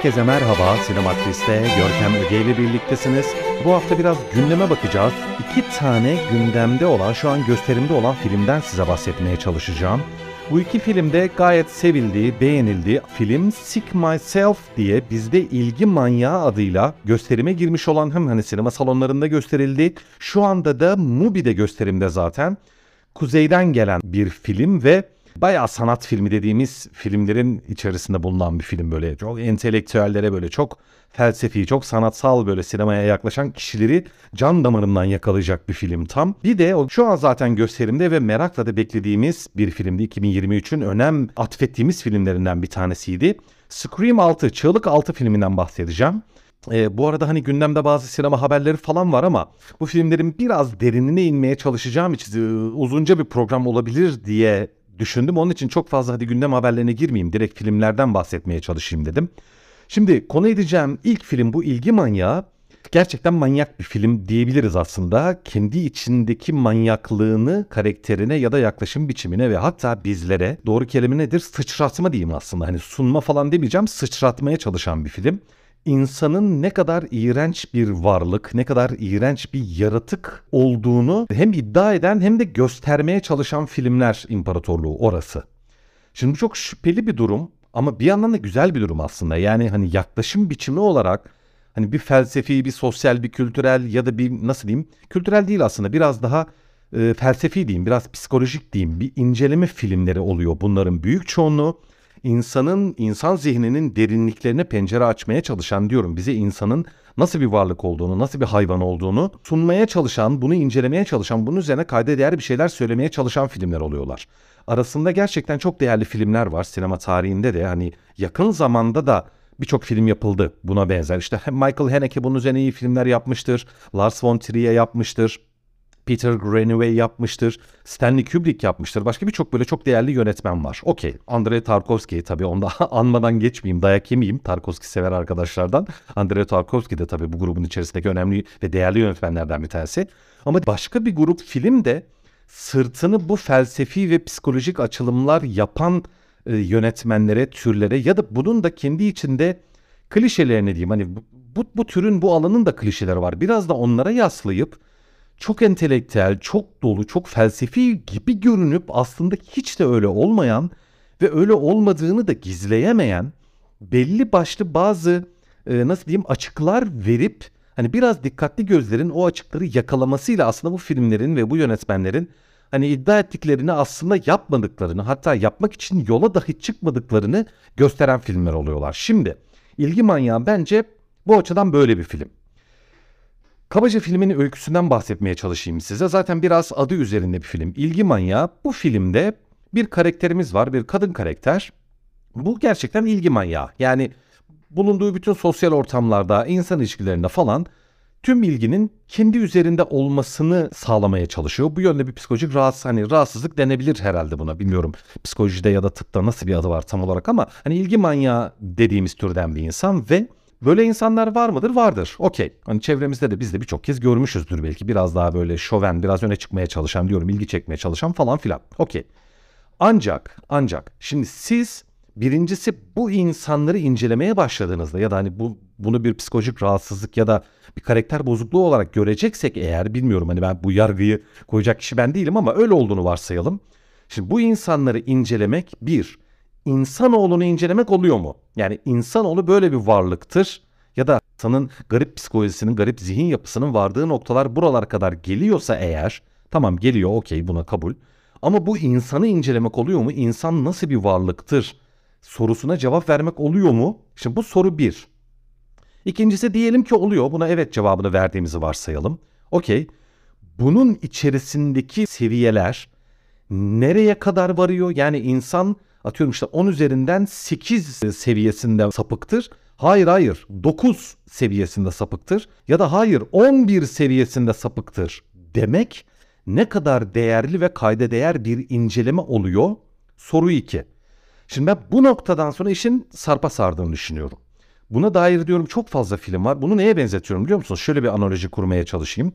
Herkese merhaba, Sinematris'te Görkem Öge ile birliktesiniz. Bu hafta biraz gündeme bakacağız. İki tane gündemde olan, şu an gösterimde olan filmden size bahsetmeye çalışacağım. Bu iki filmde gayet sevildi, beğenildi. Film Sick Myself diye bizde ilgi manyağı adıyla gösterime girmiş olan hem hani sinema salonlarında gösterildi. Şu anda da Mubi'de gösterimde zaten. Kuzeyden gelen bir film ve bayağı sanat filmi dediğimiz filmlerin içerisinde bulunan bir film böyle. Çok entelektüellere böyle çok felsefi, çok sanatsal böyle sinemaya yaklaşan kişileri can damarından yakalayacak bir film tam. Bir de o şu an zaten gösterimde ve merakla da beklediğimiz bir filmdi. 2023'ün önem atfettiğimiz filmlerinden bir tanesiydi. Scream 6, Çığlık 6 filminden bahsedeceğim. E, bu arada hani gündemde bazı sinema haberleri falan var ama bu filmlerin biraz derinine inmeye çalışacağım için e, uzunca bir program olabilir diye düşündüm. Onun için çok fazla hadi gündem haberlerine girmeyeyim. Direkt filmlerden bahsetmeye çalışayım dedim. Şimdi konu edeceğim ilk film bu ilgi manyağı. Gerçekten manyak bir film diyebiliriz aslında. Kendi içindeki manyaklığını karakterine ya da yaklaşım biçimine ve hatta bizlere doğru kelime nedir? Sıçratma diyeyim aslında. Hani sunma falan demeyeceğim. Sıçratmaya çalışan bir film insanın ne kadar iğrenç bir varlık, ne kadar iğrenç bir yaratık olduğunu hem iddia eden hem de göstermeye çalışan filmler imparatorluğu orası. Şimdi bu çok şüpheli bir durum ama bir yandan da güzel bir durum aslında. Yani hani yaklaşım biçimi olarak hani bir felsefi, bir sosyal, bir kültürel ya da bir nasıl diyeyim? Kültürel değil aslında biraz daha e, felsefi diyeyim, biraz psikolojik diyeyim. Bir inceleme filmleri oluyor bunların büyük çoğunluğu insanın, insan zihninin derinliklerine pencere açmaya çalışan diyorum. Bize insanın nasıl bir varlık olduğunu, nasıl bir hayvan olduğunu sunmaya çalışan, bunu incelemeye çalışan, bunun üzerine kayda değer bir şeyler söylemeye çalışan filmler oluyorlar. Arasında gerçekten çok değerli filmler var sinema tarihinde de hani yakın zamanda da birçok film yapıldı buna benzer. İşte Michael Haneke bunun üzerine iyi filmler yapmıştır. Lars von Trier yapmıştır. Peter Greenaway yapmıştır. Stanley Kubrick yapmıştır. Başka birçok böyle çok değerli yönetmen var. Okey. Andrei Tarkovski tabii onda anmadan geçmeyeyim. Dayak yemeyeyim. Tarkovski sever arkadaşlardan. Andrei Tarkovski de tabii bu grubun içerisindeki önemli ve değerli yönetmenlerden bir tanesi. Ama başka bir grup film de sırtını bu felsefi ve psikolojik açılımlar yapan e, yönetmenlere, türlere ya da bunun da kendi içinde klişelerini diyeyim. Hani bu, bu, bu türün bu alanın da klişeleri var. Biraz da onlara yaslayıp çok entelektüel, çok dolu, çok felsefi gibi görünüp aslında hiç de öyle olmayan ve öyle olmadığını da gizleyemeyen belli başlı bazı e, nasıl diyeyim açıklar verip hani biraz dikkatli gözlerin o açıkları yakalamasıyla aslında bu filmlerin ve bu yönetmenlerin hani iddia ettiklerini aslında yapmadıklarını hatta yapmak için yola dahi çıkmadıklarını gösteren filmler oluyorlar. Şimdi ilgi manyağı bence bu açıdan böyle bir film. Kabaca filmin öyküsünden bahsetmeye çalışayım size. Zaten biraz adı üzerinde bir film. İlgi manyağı. Bu filmde bir karakterimiz var, bir kadın karakter. Bu gerçekten ilgi manyağı. Yani bulunduğu bütün sosyal ortamlarda, insan ilişkilerinde falan tüm ilginin kendi üzerinde olmasını sağlamaya çalışıyor. Bu yönde bir psikolojik rahatsız, hani rahatsızlık denebilir herhalde buna. Bilmiyorum psikolojide ya da tıpta nasıl bir adı var tam olarak ama hani ilgi manyağı dediğimiz türden bir insan ve Böyle insanlar var mıdır? Vardır. Okey. Hani çevremizde de biz de birçok kez görmüşüzdür belki. Biraz daha böyle şoven, biraz öne çıkmaya çalışan diyorum, ilgi çekmeye çalışan falan filan. Okey. Ancak, ancak şimdi siz birincisi bu insanları incelemeye başladığınızda ya da hani bu bunu bir psikolojik rahatsızlık ya da bir karakter bozukluğu olarak göreceksek eğer bilmiyorum hani ben bu yargıyı koyacak kişi ben değilim ama öyle olduğunu varsayalım. Şimdi bu insanları incelemek bir insanoğlunu incelemek oluyor mu? Yani insanoğlu böyle bir varlıktır ya da insanın garip psikolojisinin, garip zihin yapısının vardığı noktalar buralar kadar geliyorsa eğer, tamam geliyor okey buna kabul. Ama bu insanı incelemek oluyor mu? İnsan nasıl bir varlıktır? Sorusuna cevap vermek oluyor mu? Şimdi bu soru bir. İkincisi diyelim ki oluyor. Buna evet cevabını verdiğimizi varsayalım. Okey. Bunun içerisindeki seviyeler nereye kadar varıyor? Yani insan atıyorum işte 10 üzerinden 8 seviyesinde sapıktır. Hayır hayır 9 seviyesinde sapıktır ya da hayır 11 seviyesinde sapıktır demek ne kadar değerli ve kayda değer bir inceleme oluyor? Soru 2. Şimdi ben bu noktadan sonra işin sarpa sardığını düşünüyorum. Buna dair diyorum çok fazla film var. Bunu neye benzetiyorum biliyor musunuz? Şöyle bir analoji kurmaya çalışayım.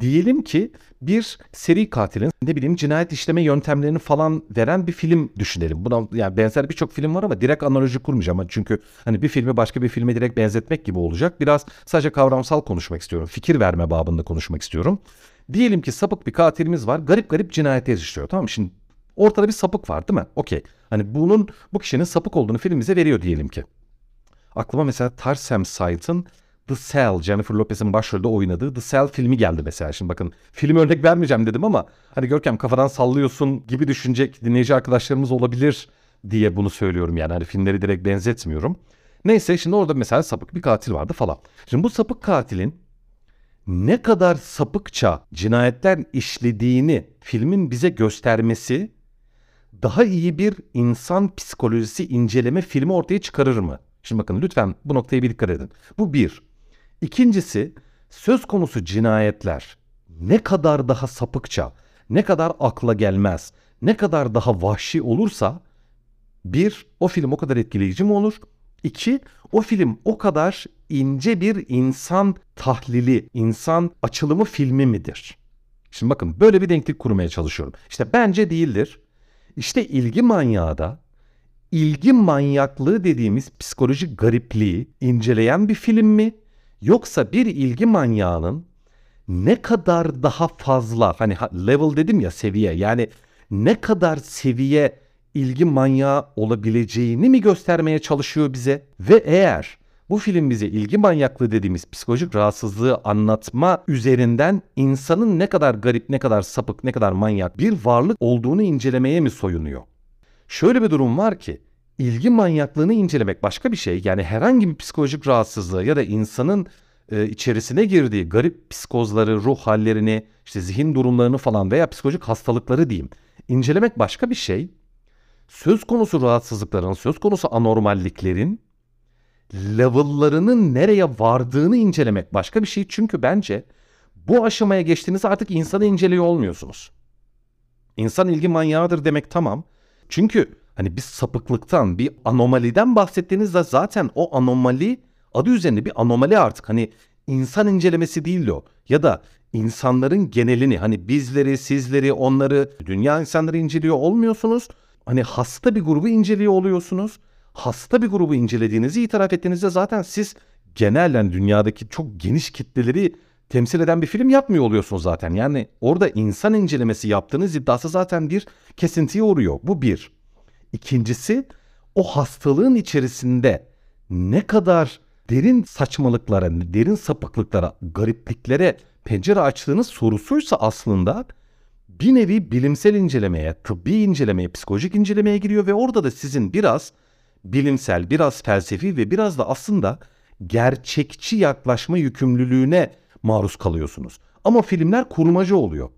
Diyelim ki bir seri katilin ne bileyim cinayet işleme yöntemlerini falan veren bir film düşünelim. Buna yani benzer birçok film var ama direkt analoji kurmayacağım. Çünkü hani bir filmi başka bir filme direkt benzetmek gibi olacak. Biraz sadece kavramsal konuşmak istiyorum. Fikir verme babında konuşmak istiyorum. Diyelim ki sapık bir katilimiz var. Garip garip cinayete işliyor. Tamam mı? Şimdi ortada bir sapık var değil mi? Okey. Hani bunun bu kişinin sapık olduğunu film bize veriyor diyelim ki. Aklıma mesela Tarsem Said'in The Cell, Jennifer Lopez'in başrolde oynadığı The Cell filmi geldi mesela. Şimdi bakın film örnek vermeyeceğim dedim ama hani Görkem kafadan sallıyorsun gibi düşünecek dinleyici arkadaşlarımız olabilir diye bunu söylüyorum yani. Hani filmleri direkt benzetmiyorum. Neyse şimdi orada mesela sapık bir katil vardı falan. Şimdi bu sapık katilin ne kadar sapıkça cinayetler işlediğini filmin bize göstermesi daha iyi bir insan psikolojisi inceleme filmi ortaya çıkarır mı? Şimdi bakın lütfen bu noktaya bir dikkat edin. Bu bir. İkincisi söz konusu cinayetler ne kadar daha sapıkça, ne kadar akla gelmez, ne kadar daha vahşi olursa bir, o film o kadar etkileyici mi olur? İki, o film o kadar ince bir insan tahlili, insan açılımı filmi midir? Şimdi bakın böyle bir denklik kurmaya çalışıyorum. İşte bence değildir. İşte ilgi manyağı da ilgi manyaklığı dediğimiz psikolojik garipliği inceleyen bir film mi? Yoksa bir ilgi manyağının ne kadar daha fazla hani level dedim ya seviye yani ne kadar seviye ilgi manyağı olabileceğini mi göstermeye çalışıyor bize? Ve eğer bu film bize ilgi manyaklığı dediğimiz psikolojik rahatsızlığı anlatma üzerinden insanın ne kadar garip, ne kadar sapık, ne kadar manyak bir varlık olduğunu incelemeye mi soyunuyor? Şöyle bir durum var ki ilgi manyaklığını incelemek başka bir şey. Yani herhangi bir psikolojik rahatsızlığı ya da insanın e, içerisine girdiği garip psikozları, ruh hallerini, işte zihin durumlarını falan veya psikolojik hastalıkları diyeyim. incelemek başka bir şey. Söz konusu rahatsızlıkların, söz konusu anormalliklerin level'larının nereye vardığını incelemek başka bir şey. Çünkü bence bu aşamaya geçtiğinizde artık insanı inceliyor olmuyorsunuz. İnsan ilgi manyağıdır demek tamam. Çünkü hani bir sapıklıktan, bir anomaliden bahsettiğinizde zaten o anomali adı üzerinde bir anomali artık. Hani insan incelemesi değil o. Ya da insanların genelini hani bizleri, sizleri, onları, dünya insanları inceliyor olmuyorsunuz. Hani hasta bir grubu inceliyor oluyorsunuz. Hasta bir grubu incelediğinizi itiraf ettiğinizde zaten siz genellen dünyadaki çok geniş kitleleri temsil eden bir film yapmıyor oluyorsunuz zaten. Yani orada insan incelemesi yaptığınız iddiası zaten bir kesintiye uğruyor. Bu bir. İkincisi o hastalığın içerisinde ne kadar derin saçmalıklara, derin sapıklıklara, garipliklere pencere açtığınız sorusuysa aslında bir nevi bilimsel incelemeye, tıbbi incelemeye, psikolojik incelemeye giriyor ve orada da sizin biraz bilimsel, biraz felsefi ve biraz da aslında gerçekçi yaklaşma yükümlülüğüne maruz kalıyorsunuz. Ama filmler kurmacı oluyor.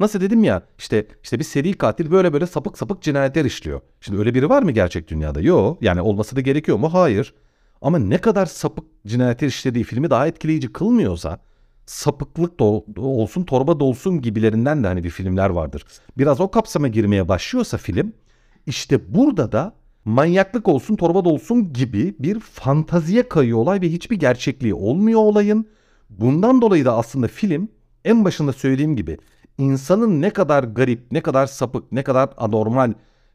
Nasıl dedim ya işte işte bir seri katil böyle böyle sapık sapık cinayetler işliyor. Şimdi öyle biri var mı gerçek dünyada? Yok. Yani olması da gerekiyor mu? Hayır. Ama ne kadar sapık cinayetler işlediği filmi daha etkileyici kılmıyorsa sapıklık da olsun torba dolsun gibilerinden de hani bir filmler vardır. Biraz o kapsama girmeye başlıyorsa film işte burada da manyaklık olsun torba dolsun gibi bir fantaziye kayıyor olay ve hiçbir gerçekliği olmuyor olayın. Bundan dolayı da aslında film en başında söylediğim gibi insanın ne kadar garip, ne kadar sapık, ne kadar anormal,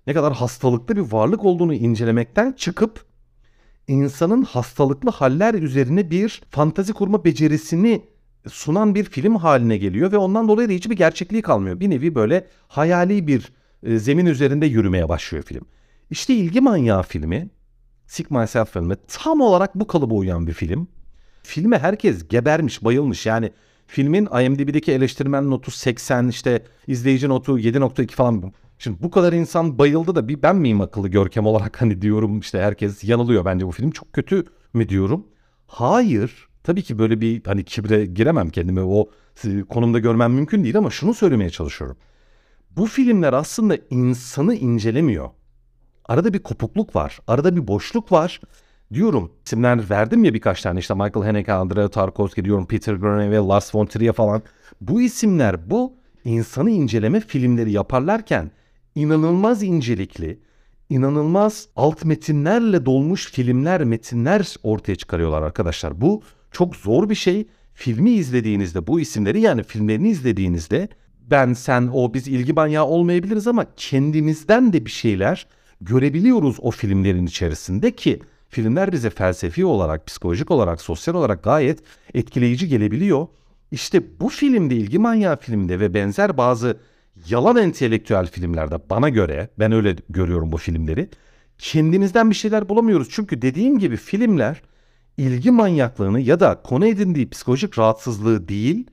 ne kadar hastalıklı bir varlık olduğunu incelemekten çıkıp insanın hastalıklı haller üzerine bir fantazi kurma becerisini sunan bir film haline geliyor ve ondan dolayı da hiçbir gerçekliği kalmıyor. Bir nevi böyle hayali bir e, zemin üzerinde yürümeye başlıyor film. İşte ilgi manyağı filmi, Sick Myself filmi tam olarak bu kalıba uyan bir film. Filme herkes gebermiş, bayılmış. Yani filmin IMDb'deki eleştirmen notu 80, işte izleyici notu 7.2 falan. Şimdi bu kadar insan bayıldı da bir ben miyim akıllı görkem olarak hani diyorum işte herkes yanılıyor bence bu film çok kötü mü diyorum. Hayır tabii ki böyle bir hani kibre giremem kendimi o konumda görmem mümkün değil ama şunu söylemeye çalışıyorum. Bu filmler aslında insanı incelemiyor. Arada bir kopukluk var, arada bir boşluk var diyorum isimler verdim ya birkaç tane işte Michael Haneke, Andrea Tarkovsky diyorum Peter Greenaway, Lars von Trier falan. Bu isimler bu insanı inceleme filmleri yaparlarken inanılmaz incelikli, inanılmaz alt metinlerle dolmuş filmler, metinler ortaya çıkarıyorlar arkadaşlar. Bu çok zor bir şey. Filmi izlediğinizde bu isimleri yani filmlerini izlediğinizde ben, sen, o biz ilgi manyağı olmayabiliriz ama kendimizden de bir şeyler görebiliyoruz o filmlerin içerisinde ki filmler bize felsefi olarak, psikolojik olarak, sosyal olarak gayet etkileyici gelebiliyor. İşte bu filmde ilgi manyağı filmde ve benzer bazı yalan entelektüel filmlerde bana göre ben öyle görüyorum bu filmleri. Kendimizden bir şeyler bulamıyoruz. Çünkü dediğim gibi filmler ilgi manyaklığını ya da konu edindiği psikolojik rahatsızlığı değil,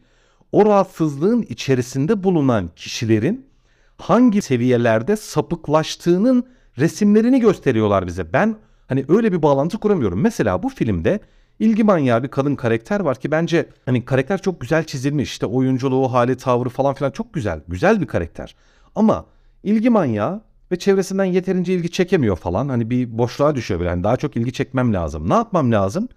o rahatsızlığın içerisinde bulunan kişilerin hangi seviyelerde sapıklaştığının resimlerini gösteriyorlar bize. Ben hani öyle bir bağlantı kuramıyorum. Mesela bu filmde ilgi manyağı bir kadın karakter var ki bence hani karakter çok güzel çizilmiş. İşte oyunculuğu, hali, tavrı falan filan çok güzel. Güzel bir karakter. Ama ilgi manyağı ve çevresinden yeterince ilgi çekemiyor falan. Hani bir boşluğa düşüyor böyle. Yani daha çok ilgi çekmem lazım. Ne yapmam lazım?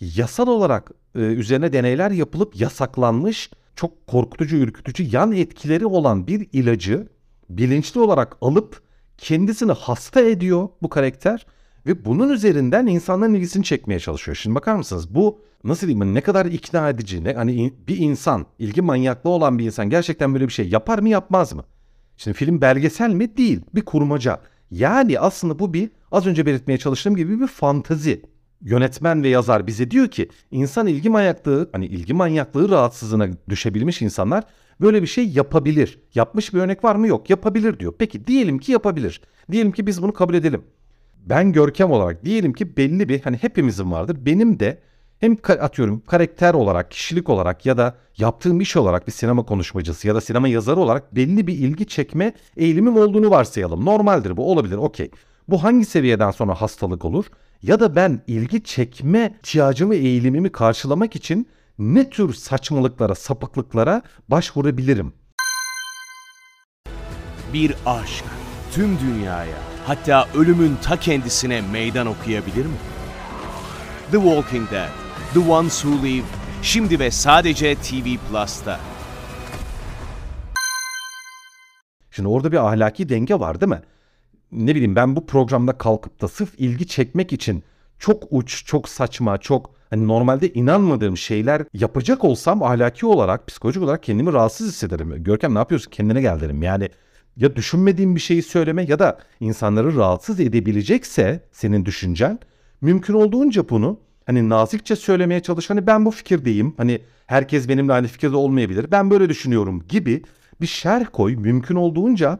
Yasal olarak e, üzerine deneyler yapılıp yasaklanmış çok korkutucu, ürkütücü yan etkileri olan bir ilacı bilinçli olarak alıp kendisini hasta ediyor bu karakter ve bunun üzerinden insanların ilgisini çekmeye çalışıyor. Şimdi bakar mısınız bu nasıl diyeyim ne kadar ikna edici ne hani bir insan ilgi manyaklığı olan bir insan gerçekten böyle bir şey yapar mı yapmaz mı? Şimdi film belgesel mi? Değil. Bir kurmaca. Yani aslında bu bir az önce belirtmeye çalıştığım gibi bir fantazi. Yönetmen ve yazar bize diyor ki insan ilgi manyaklığı hani ilgi manyaklığı rahatsızlığına düşebilmiş insanlar böyle bir şey yapabilir. Yapmış bir örnek var mı? Yok. Yapabilir diyor. Peki diyelim ki yapabilir. Diyelim ki biz bunu kabul edelim. Ben görkem olarak diyelim ki belli bir hani hepimizin vardır. Benim de hem atıyorum karakter olarak, kişilik olarak ya da yaptığım iş olarak bir sinema konuşmacısı ya da sinema yazarı olarak belli bir ilgi çekme eğilimim olduğunu varsayalım. Normaldir bu olabilir okey. Bu hangi seviyeden sonra hastalık olur? Ya da ben ilgi çekme ihtiyacımı, eğilimimi karşılamak için ne tür saçmalıklara, sapıklıklara başvurabilirim? Bir aşk tüm dünyaya hatta ölümün ta kendisine meydan okuyabilir mi? The Walking Dead, The Ones Who Live, şimdi ve sadece TV Plus'ta. Şimdi orada bir ahlaki denge var değil mi? Ne bileyim ben bu programda kalkıp da sırf ilgi çekmek için çok uç, çok saçma, çok hani normalde inanmadığım şeyler yapacak olsam ahlaki olarak, psikolojik olarak kendimi rahatsız hissederim. Görkem ne yapıyorsun? Kendine gel derim. Yani ya düşünmediğim bir şeyi söyleme ya da insanları rahatsız edebilecekse senin düşüncen mümkün olduğunca bunu hani nazikçe söylemeye çalış. Hani ben bu fikirdeyim. Hani herkes benimle aynı fikirde olmayabilir. Ben böyle düşünüyorum gibi bir şerh koy. Mümkün olduğunca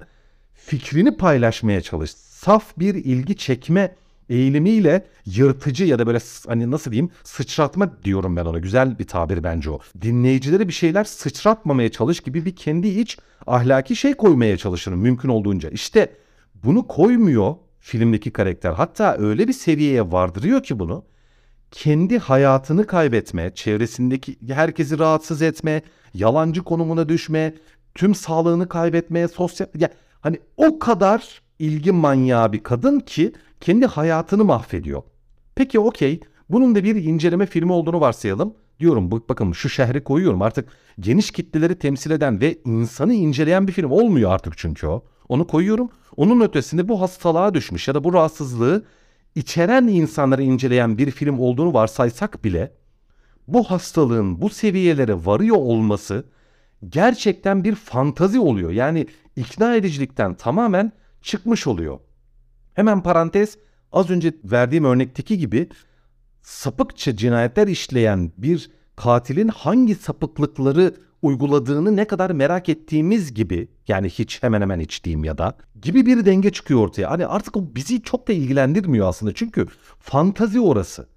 fikrini paylaşmaya çalış. Saf bir ilgi çekme eğilimiyle yırtıcı ya da böyle hani nasıl diyeyim sıçratma diyorum ben ona. Güzel bir tabir bence o. Dinleyicilere bir şeyler sıçratmamaya çalış gibi bir kendi iç ahlaki şey koymaya çalışırım mümkün olduğunca. İşte bunu koymuyor filmdeki karakter. Hatta öyle bir seviyeye vardırıyor ki bunu. Kendi hayatını kaybetme, çevresindeki herkesi rahatsız etme, yalancı konumuna düşme, tüm sağlığını kaybetmeye, sosyal... Yani hani o kadar ilgi manyağı bir kadın ki kendi hayatını mahvediyor. Peki okey bunun da bir inceleme filmi olduğunu varsayalım. Diyorum bakın şu şehri koyuyorum artık geniş kitleleri temsil eden ve insanı inceleyen bir film olmuyor artık çünkü o. Onu koyuyorum. Onun ötesinde bu hastalığa düşmüş ya da bu rahatsızlığı içeren insanları inceleyen bir film olduğunu varsaysak bile bu hastalığın bu seviyelere varıyor olması gerçekten bir fantazi oluyor. Yani ikna edicilikten tamamen çıkmış oluyor. Hemen parantez az önce verdiğim örnekteki gibi sapıkça cinayetler işleyen bir katilin hangi sapıklıkları uyguladığını ne kadar merak ettiğimiz gibi yani hiç hemen hemen hiç diyeyim ya da gibi bir denge çıkıyor ortaya. Hani artık o bizi çok da ilgilendirmiyor aslında çünkü fantazi orası.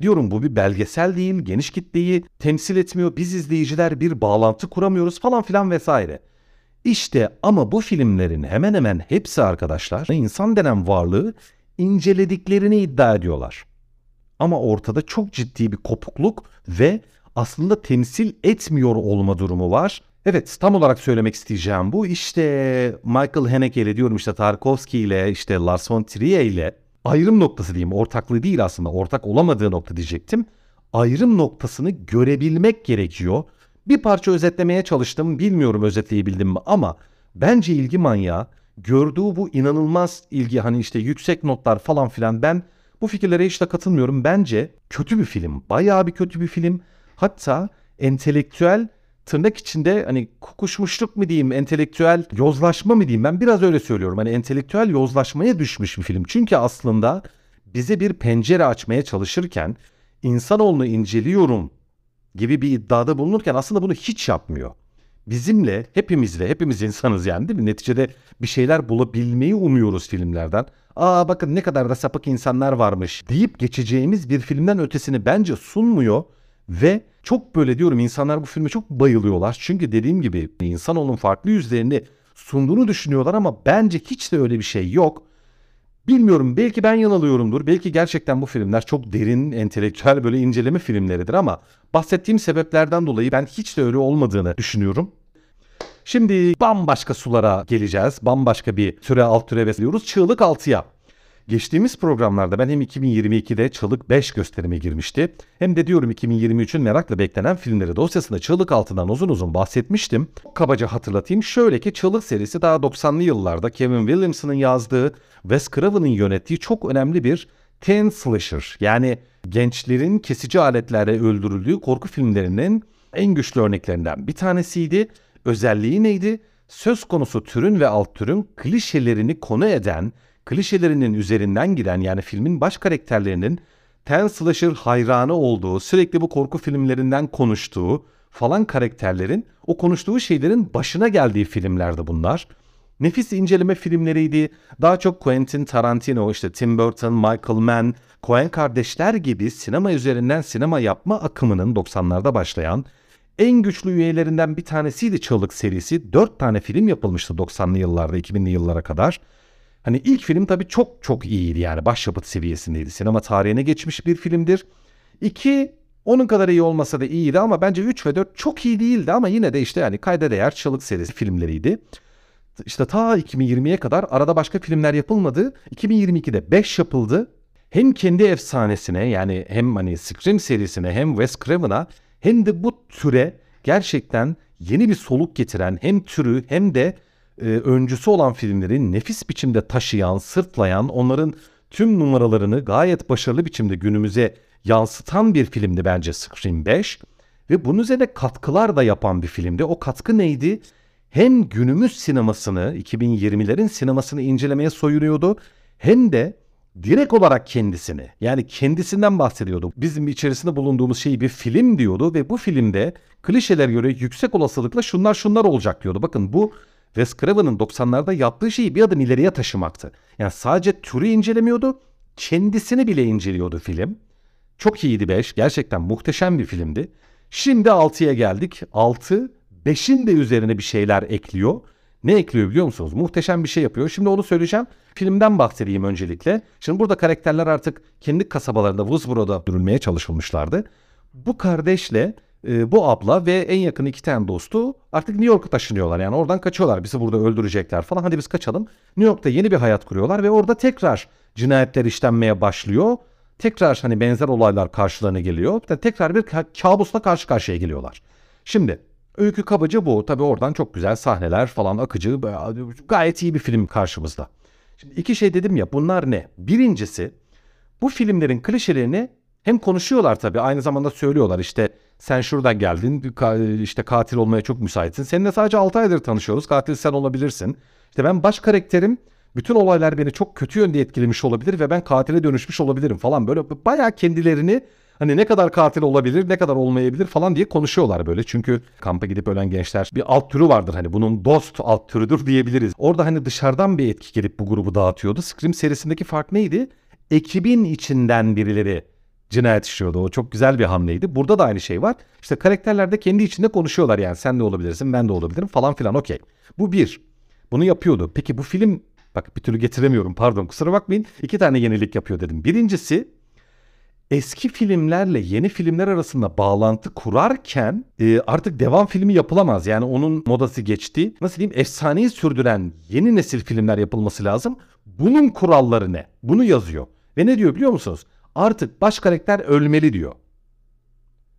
Diyorum bu bir belgesel değil, geniş kitleyi temsil etmiyor. Biz izleyiciler bir bağlantı kuramıyoruz falan filan vesaire. İşte ama bu filmlerin hemen hemen hepsi arkadaşlar insan denen varlığı incelediklerini iddia ediyorlar. Ama ortada çok ciddi bir kopukluk ve aslında temsil etmiyor olma durumu var. Evet tam olarak söylemek isteyeceğim bu. İşte Michael Haneke ile diyorum işte Tarkovski ile işte Lars von Trier ile ayrım noktası diyeyim. Ortaklığı değil aslında. Ortak olamadığı nokta diyecektim. Ayrım noktasını görebilmek gerekiyor. Bir parça özetlemeye çalıştım. Bilmiyorum özetleyebildim mi ama bence ilgi manyağı gördüğü bu inanılmaz ilgi hani işte yüksek notlar falan filan ben bu fikirlere hiç de katılmıyorum. Bence kötü bir film. Bayağı bir kötü bir film. Hatta entelektüel tırnak içinde hani kokuşmuşluk mu diyeyim, entelektüel yozlaşma mı diyeyim ben biraz öyle söylüyorum. Hani entelektüel yozlaşmaya düşmüş bir film. Çünkü aslında bize bir pencere açmaya çalışırken insanoğlunu inceliyorum gibi bir iddiada bulunurken aslında bunu hiç yapmıyor. Bizimle, hepimizle, hepimiz insanız yani değil mi? Neticede bir şeyler bulabilmeyi umuyoruz filmlerden. Aa bakın ne kadar da sapık insanlar varmış deyip geçeceğimiz bir filmden ötesini bence sunmuyor ve çok böyle diyorum insanlar bu filme çok bayılıyorlar. Çünkü dediğim gibi insanoğlunun farklı yüzlerini sunduğunu düşünüyorlar ama bence hiç de öyle bir şey yok. Bilmiyorum belki ben yanılıyorumdur. Belki gerçekten bu filmler çok derin, entelektüel böyle inceleme filmleridir ama bahsettiğim sebeplerden dolayı ben hiç de öyle olmadığını düşünüyorum. Şimdi bambaşka sulara geleceğiz. Bambaşka bir türe alt türe besliyoruz. Çığlık 6'ya. Geçtiğimiz programlarda ben hem 2022'de Çığlık 5 gösterime girmişti. Hem de diyorum 2023'ün merakla beklenen filmleri dosyasında Çığlık altından uzun uzun bahsetmiştim. Kabaca hatırlatayım. Şöyle ki Çığlık serisi daha 90'lı yıllarda Kevin Williamson'ın yazdığı, Wes Craven'ın yönettiği çok önemli bir teen slasher. Yani gençlerin kesici aletlerle öldürüldüğü korku filmlerinin en güçlü örneklerinden bir tanesiydi. Özelliği neydi? Söz konusu türün ve alt türün klişelerini konu eden klişelerinin üzerinden giden yani filmin baş karakterlerinin ten slasher hayranı olduğu, sürekli bu korku filmlerinden konuştuğu falan karakterlerin o konuştuğu şeylerin başına geldiği filmlerdi bunlar. Nefis inceleme filmleriydi. Daha çok Quentin Tarantino, işte Tim Burton, Michael Mann, Coen kardeşler gibi sinema üzerinden sinema yapma akımının 90'larda başlayan en güçlü üyelerinden bir tanesiydi Çığlık serisi. 4 tane film yapılmıştı 90'lı yıllarda, 2000'li yıllara kadar. Hani ilk film tabii çok çok iyiydi yani başyapıt seviyesindeydi. Sinema tarihine geçmiş bir filmdir. İki onun kadar iyi olmasa da iyiydi ama bence 3 ve 4 çok iyi değildi ama yine de işte yani kayda değer Çığlık serisi filmleriydi. İşte ta 2020'ye kadar arada başka filmler yapılmadı. 2022'de 5 yapıldı. Hem kendi efsanesine yani hem hani Scream serisine hem Wes Craven'a hem de bu türe gerçekten yeni bir soluk getiren hem türü hem de e, öncüsü olan filmleri nefis biçimde taşıyan, sırtlayan, onların tüm numaralarını gayet başarılı biçimde günümüze yansıtan bir filmdi bence Scream 5. Ve bunun üzerine katkılar da yapan bir filmdi. O katkı neydi? Hem günümüz sinemasını, 2020'lerin sinemasını incelemeye soyunuyordu. Hem de direkt olarak kendisini yani kendisinden bahsediyordu. Bizim içerisinde bulunduğumuz şey bir film diyordu ve bu filmde klişeler göre yüksek olasılıkla şunlar şunlar olacak diyordu. Bakın bu Wes Craven'ın 90'larda yaptığı şeyi bir adım ileriye taşımaktı. Yani sadece türü incelemiyordu, kendisini bile inceliyordu film. Çok iyiydi 5. Gerçekten muhteşem bir filmdi. Şimdi 6'ya geldik. 6, 5'in de üzerine bir şeyler ekliyor. Ne ekliyor biliyor musunuz? Muhteşem bir şey yapıyor. Şimdi onu söyleyeceğim. Filmden bahsedeyim öncelikle. Şimdi burada karakterler artık kendi kasabalarında Woodsboro'da dürülmeye çalışılmışlardı. Bu kardeşle e, bu abla ve en yakın iki tane dostu artık New York'a taşınıyorlar. Yani oradan kaçıyorlar. Bizi burada öldürecekler falan. Hadi biz kaçalım. New York'ta yeni bir hayat kuruyorlar ve orada tekrar cinayetler işlenmeye başlıyor. Tekrar hani benzer olaylar karşılarına geliyor. Tekrar bir kabusla karşı karşıya geliyorlar. Şimdi öykü kabaca bu. Tabii oradan çok güzel sahneler falan akıcı. Gayet iyi bir film karşımızda. Şimdi iki şey dedim ya bunlar ne? Birincisi bu filmlerin klişelerini hem konuşuyorlar tabii aynı zamanda söylüyorlar işte sen şuradan geldin işte katil olmaya çok müsaitsin. Seninle sadece 6 aydır tanışıyoruz katil sen olabilirsin. İşte ben baş karakterim bütün olaylar beni çok kötü yönde etkilemiş olabilir ve ben katile dönüşmüş olabilirim falan böyle bayağı kendilerini hani ne kadar katil olabilir ne kadar olmayabilir falan diye konuşuyorlar böyle. Çünkü kampa gidip ölen gençler bir alt türü vardır hani bunun dost alt türüdür diyebiliriz. Orada hani dışarıdan bir etki gelip bu grubu dağıtıyordu. Scream serisindeki fark neydi? Ekibin içinden birileri cinayet işliyordu. O çok güzel bir hamleydi. Burada da aynı şey var. İşte karakterler de kendi içinde konuşuyorlar yani. Sen de olabilirsin, ben de olabilirim falan filan okey. Bu bir. Bunu yapıyordu. Peki bu film bak bir türlü getiremiyorum pardon kusura bakmayın. İki tane yenilik yapıyor dedim. Birincisi eski filmlerle yeni filmler arasında bağlantı kurarken e, artık devam filmi yapılamaz. Yani onun modası geçti. Nasıl diyeyim efsaneyi sürdüren yeni nesil filmler yapılması lazım. Bunun kuralları ne? Bunu yazıyor. Ve ne diyor biliyor musunuz? Artık baş karakter ölmeli diyor.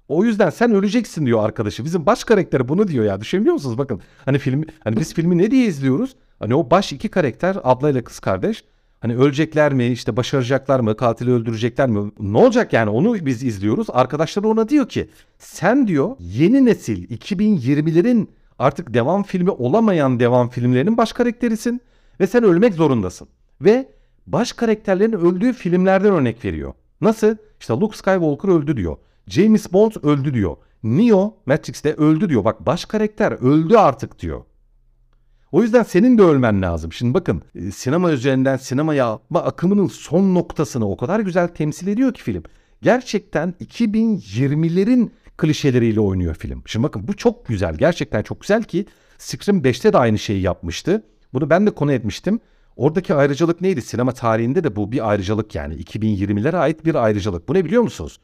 O yüzden sen öleceksin diyor arkadaşı. Bizim baş karakteri bunu diyor ya. Düşünebiliyor musunuz? Bakın hani film hani biz filmi ne diye izliyoruz? Hani o baş iki karakter ablayla kız kardeş. Hani ölecekler mi işte başaracaklar mı katili öldürecekler mi ne olacak yani onu biz izliyoruz. Arkadaşları ona diyor ki sen diyor yeni nesil 2020'lerin artık devam filmi olamayan devam filmlerinin baş karakterisin ve sen ölmek zorundasın. Ve baş karakterlerin öldüğü filmlerden örnek veriyor. Nasıl? İşte Luke Skywalker öldü diyor. James Bond öldü diyor. Neo Matrix'te öldü diyor. Bak baş karakter öldü artık diyor. O yüzden senin de ölmen lazım. Şimdi bakın e, sinema üzerinden sinema yapma akımının son noktasını o kadar güzel temsil ediyor ki film. Gerçekten 2020'lerin klişeleriyle oynuyor film. Şimdi bakın bu çok güzel. Gerçekten çok güzel ki Scream 5'te de aynı şeyi yapmıştı. Bunu ben de konu etmiştim. Oradaki ayrıcalık neydi? Sinema tarihinde de bu bir ayrıcalık yani. 2020'lere ait bir ayrıcalık. Bu ne biliyor musunuz?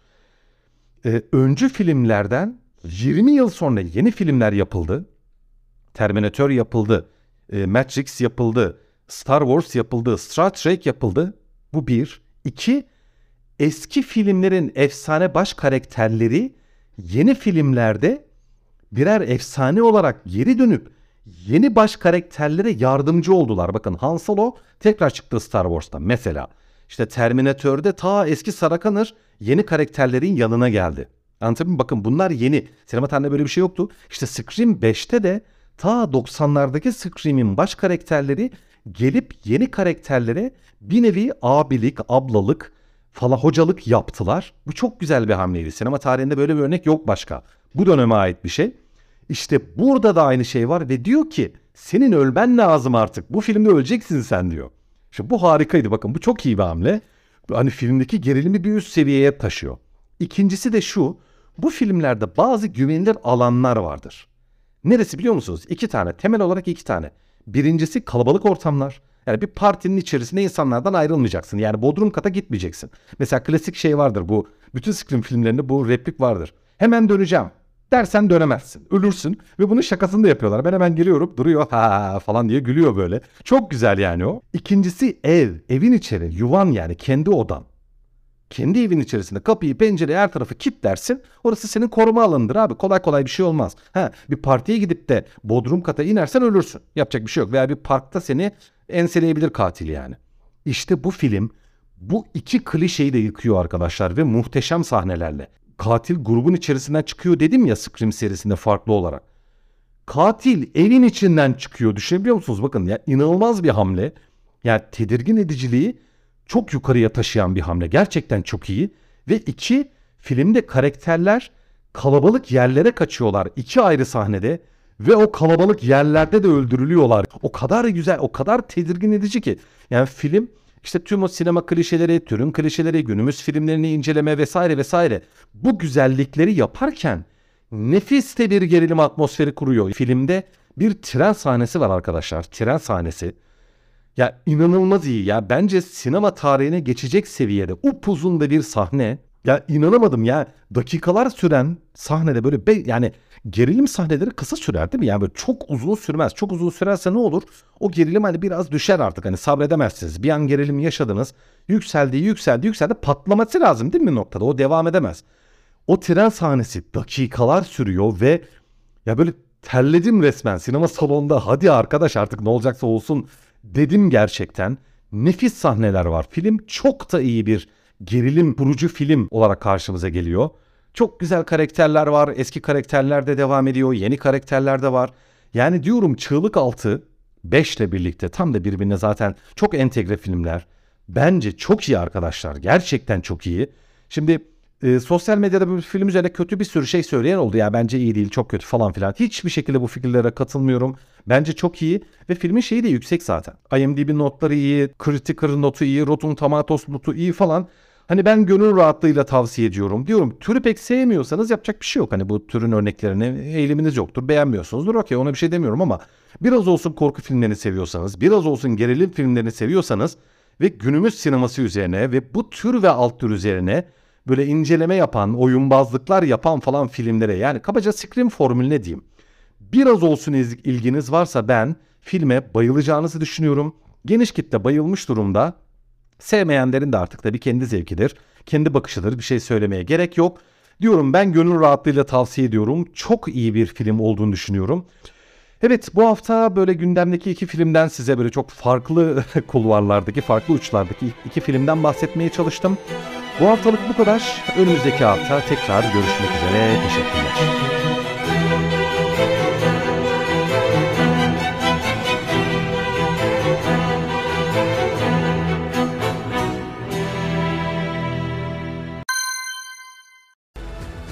Ee, öncü filmlerden 20 yıl sonra yeni filmler yapıldı. Terminator yapıldı. E, Matrix yapıldı. Star Wars yapıldı. Star Trek yapıldı. Bu bir. İki, eski filmlerin efsane baş karakterleri yeni filmlerde birer efsane olarak geri dönüp yeni baş karakterlere yardımcı oldular. Bakın Han Solo tekrar çıktı Star Wars'ta mesela. İşte Terminator'de ta eski Sarah yeni karakterlerin yanına geldi. Anlatabiliyor? Bakın bunlar yeni. Sinema tarihinde böyle bir şey yoktu. İşte Scream 5'te de ta 90'lardaki Scream'in baş karakterleri gelip yeni karakterlere bir nevi abilik, ablalık, falan hocalık yaptılar. Bu çok güzel bir hamleydi. Sinema tarihinde böyle bir örnek yok başka. Bu döneme ait bir şey. İşte burada da aynı şey var ve diyor ki senin ölmen lazım artık. Bu filmde öleceksin sen diyor. İşte bu harikaydı bakın bu çok iyi bir hamle. Hani filmdeki gerilimi bir üst seviyeye taşıyor. İkincisi de şu. Bu filmlerde bazı güvenilir alanlar vardır. Neresi biliyor musunuz? İki tane. Temel olarak iki tane. Birincisi kalabalık ortamlar. Yani bir partinin içerisinde insanlardan ayrılmayacaksın. Yani bodrum kata gitmeyeceksin. Mesela klasik şey vardır bu. Bütün Scream filmlerinde bu replik vardır. Hemen döneceğim dersen dönemezsin. Ölürsün ve bunun şakasını da yapıyorlar. Ben hemen geliyorum duruyor ha falan diye gülüyor böyle. Çok güzel yani o. İkincisi ev. Evin içeri yuvan yani kendi odan. Kendi evin içerisinde kapıyı pencereyi her tarafı kilitlersin. Orası senin koruma alanıdır abi. Kolay kolay bir şey olmaz. Ha, bir partiye gidip de bodrum kata inersen ölürsün. Yapacak bir şey yok. Veya bir parkta seni enseleyebilir katil yani. İşte bu film bu iki klişeyi de yıkıyor arkadaşlar ve muhteşem sahnelerle. Katil grubun içerisinden çıkıyor dedim ya Scream serisinde farklı olarak. Katil evin içinden çıkıyor. Düşünebiliyor musunuz? Bakın ya inanılmaz bir hamle. Yani tedirgin ediciliği çok yukarıya taşıyan bir hamle. Gerçekten çok iyi. Ve iki, filmde karakterler kalabalık yerlere kaçıyorlar. iki ayrı sahnede ve o kalabalık yerlerde de öldürülüyorlar. O kadar güzel, o kadar tedirgin edici ki. Yani film işte tüm o sinema klişeleri, türün klişeleri, günümüz filmlerini inceleme vesaire vesaire. Bu güzellikleri yaparken nefis de bir gerilim atmosferi kuruyor. Filmde bir tren sahnesi var arkadaşlar. Tren sahnesi. Ya inanılmaz iyi ya. Bence sinema tarihine geçecek seviyede upuzun da bir sahne. Ya inanamadım ya. Dakikalar süren sahnede böyle be, yani gerilim sahneleri kısa sürer değil mi? Yani böyle çok uzun sürmez. Çok uzun sürerse ne olur? O gerilim hani biraz düşer artık. Hani sabredemezsiniz. Bir an gerilim yaşadınız. Yükseldi, yükseldi, yükseldi. Patlaması lazım değil mi noktada? O devam edemez. O tren sahnesi dakikalar sürüyor ve ya böyle terledim resmen sinema salonunda. Hadi arkadaş artık ne olacaksa olsun dedim gerçekten. Nefis sahneler var. Film çok da iyi bir gerilim kurucu film olarak karşımıza geliyor. Çok güzel karakterler var. Eski karakterler de devam ediyor. Yeni karakterler de var. Yani diyorum Çığlık Altı 5 ile birlikte tam da birbirine zaten çok entegre filmler. Bence çok iyi arkadaşlar. Gerçekten çok iyi. Şimdi e, sosyal medyada bu film üzerine kötü bir sürü şey söyleyen oldu. Ya bence iyi değil, çok kötü falan filan. Hiçbir şekilde bu fikirlere katılmıyorum. Bence çok iyi ve filmin şeyi de yüksek zaten. IMDb notları iyi, Critical notu iyi, Rotten Tomatoes notu iyi falan. Hani ben gönül rahatlığıyla tavsiye ediyorum. Diyorum türü pek sevmiyorsanız yapacak bir şey yok. Hani bu türün örneklerine eğiliminiz yoktur. Beğenmiyorsunuzdur. Okey ona bir şey demiyorum ama biraz olsun korku filmlerini seviyorsanız, biraz olsun gerilim filmlerini seviyorsanız ve günümüz sineması üzerine ve bu tür ve alt tür üzerine böyle inceleme yapan, oyunbazlıklar yapan falan filmlere yani kabaca Scream formülüne diyeyim. Biraz olsun ilginiz varsa ben filme bayılacağınızı düşünüyorum. Geniş kitle bayılmış durumda. Sevmeyenlerin de artık tabii kendi zevkidir, kendi bakışıdır. Bir şey söylemeye gerek yok. Diyorum ben gönül rahatlığıyla tavsiye ediyorum. Çok iyi bir film olduğunu düşünüyorum. Evet bu hafta böyle gündemdeki iki filmden size böyle çok farklı kulvarlardaki, farklı uçlardaki iki filmden bahsetmeye çalıştım. Bu haftalık bu kadar. Önümüzdeki hafta tekrar görüşmek üzere. Teşekkürler.